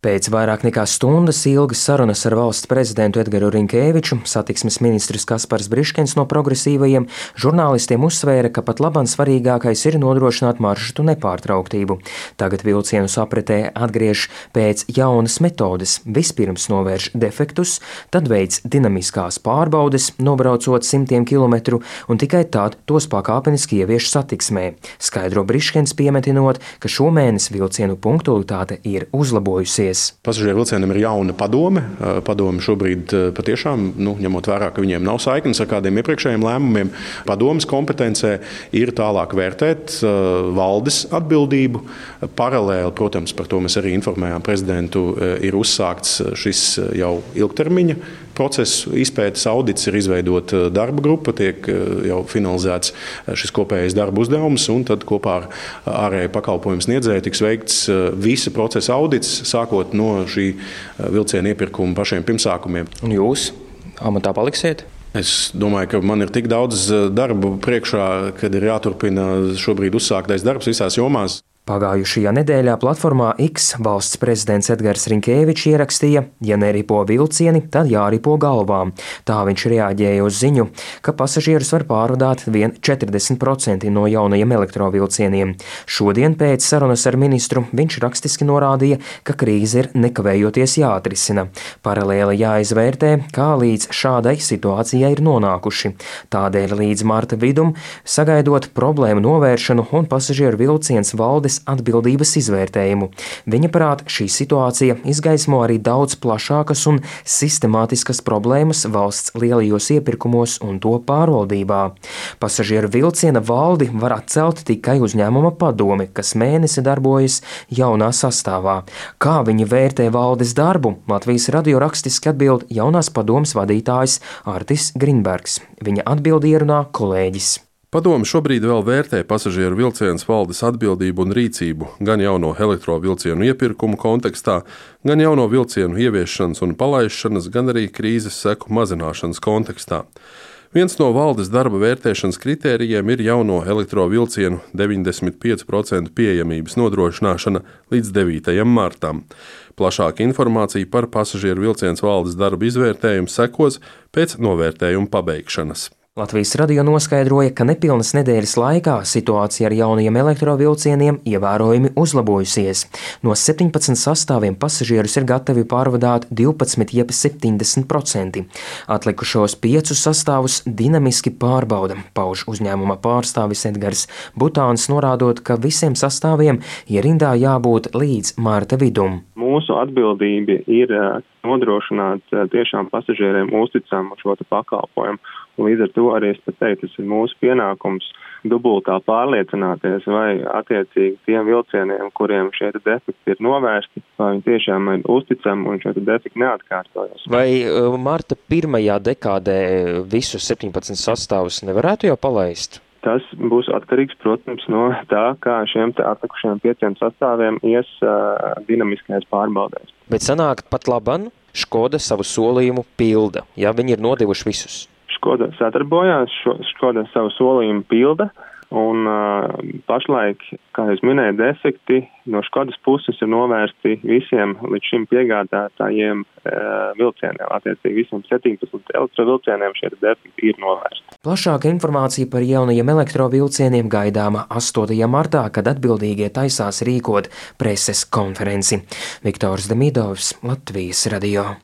Pēc vairāk nekā stundas ilgas sarunas ar valsts prezidentu Edgars Rinkēviču, satiksmes ministrs Kaspars Briškens no progresīvajiem, žurnālistiem uzsvēra, ka pat labāk svarīgākais ir nodrošināt maršrutu nepārtrauktību. Tagad vilcienus apritē atgriež pēc jaunas metodes. Vispirms novērš defektus, tad veids dinamiskās pārbaudes, nobraucot simtiem kilometru, un tikai tad tos pakāpeniski ievieš satiksmē. Skaidro Briškens piemetinot, ka šomēnes vilcienu punktualitāte ir uzlabojusies paldies. Pasažieru vilcienam ir jauna padome. Padome šobrīd patiešām, nu, ņemot vērā, ka viņiem nav saiknes ar kādiem iepriekšējiem lēmumiem, padomas kompetencē ir tālāk vērtēt valdes atbildību. Paralēli, protams, par to mēs arī informējām prezidentu, ir uzsākts šis jau ilgtermiņa procesu izpētes audits, ir izveidota darba grupa, tiek jau finalizēts šis kopējais darba uzdevums, un tad kopā ar ārēju pakalpojumu sniedzēju tiks veikts visa procesa audits, sākot no šī eh, vilciena iepirkuma pašiem pirmsākumiem. Un jūs amatā paliksiet? Es domāju, ka man ir tik daudz eh, darba priekšā, kad ir jāturpina šobrīd uzsāktais darbs visās jomās. Pagājušajā nedēļā platformā X valsts prezidents Edgars Rinkēvičs ierakstīja, ja neripo vilcieni, tad jāripo galvām. Tā viņš reaģēja uz ziņu, ka pasažierus var pārvadāt vien 40% no jaunajiem elektrovilcieniem. Šodien pēc sarunas ar ministru viņš rakstiski norādīja, ka krīze ir nekavējoties jāatrisina. Paralēli jāizvērtē, kā līdz šādai situācijai ir nonākuši. Tādēļ līdz marta vidum, sagaidot problēmu novēršanu un pasažieru vilciens valdes atbildības izvērtējumu. Viņa prāt šī situācija izgaismo arī daudz plašākas un sistemātiskas problēmas valsts lielajos iepirkumos un to pārvaldībā. Pasažieru vilciena valdi var atcelt tikai uzņēmuma padome, kas mēnesi darbojas jaunā sastāvā. Kā viņi vērtē valdes darbu, Latvijas radio rakstiski atbild jaunās padomas vadītājs Artis Grinbergs. Viņa atbildi ierunā kolēģis. Padomu šobrīd vēl vērtē pasažieru vilcienu valdes atbildību un rīcību gan jauno elektrovilcienu iepirkumu kontekstā, gan jauno vilcienu ieviešanas un palaišanas, gan arī krīzes seku mazināšanas kontekstā. Viens no valdes darba vērtēšanas kritērijiem ir jauno elektrovilcienu 95% pieejamības nodrošināšana līdz 9. martam. Plašāka informācija par pasažieru vilcienu valdes darba izvērtējumu sekos pēc novērtējuma pabeigšanas. Latvijas radio noskaidroja, ka nepilnas nedēļas laikā situācija ar jaunajiem elektrovilcieniem ievērojami uzlabojusies. No 17 sastāviem pasažierus ir gatavi pārvadāt 12, jeb 70%. Atlikušos piecus sastāvus dinamiski pārbauda, pauž uzņēmuma pārstāvis Edgars Butāns, norādot, ka visiem sastāviem ierindā jābūt līdz mārta vidum. Mūsu atbildība ir eh, nodrošināt eh, tiešām pasažieriem uzticamu šo pakalpojumu. Līdz ar to arī es teiktu, tas ir mūsu pienākums dubultā pārliecināties, vai attiecīgi tiem vilcieniem, kuriem šie defekti ir novērsti, vai viņi tiešām ir uzticami un šie defekti neatkārtojas. Vai uh, marta pirmajā dekādē visus 17 sastāvus nevarētu jau palaist? Tas būs atkarīgs, protams, no tā, kā šiem atlikušajiem pieciem sastāviem ies uh, dinamiskajās pārbaudēs. Bet sanāk pat laban, Škoda savu solījumu pilda, ja viņi ir nodevuši visus. Škoda sadarbojās, Škoda savu solījumu pilda. Un uh, pašlaik, kā jau minēju, defekti no Škodas puses ir novērsti visiem līdz šim piegādātājiem uh, vilcieniem. Attiecīgi visiem 17 elektrovilcieniem šie defekti ir novērsti. Plašāka informācija par jaunajiem elektrovilcieniem gaidāma 8. martā, kad atbildīgie taisās rīkot preses konferenci. Viktors Demidovs, Latvijas radio.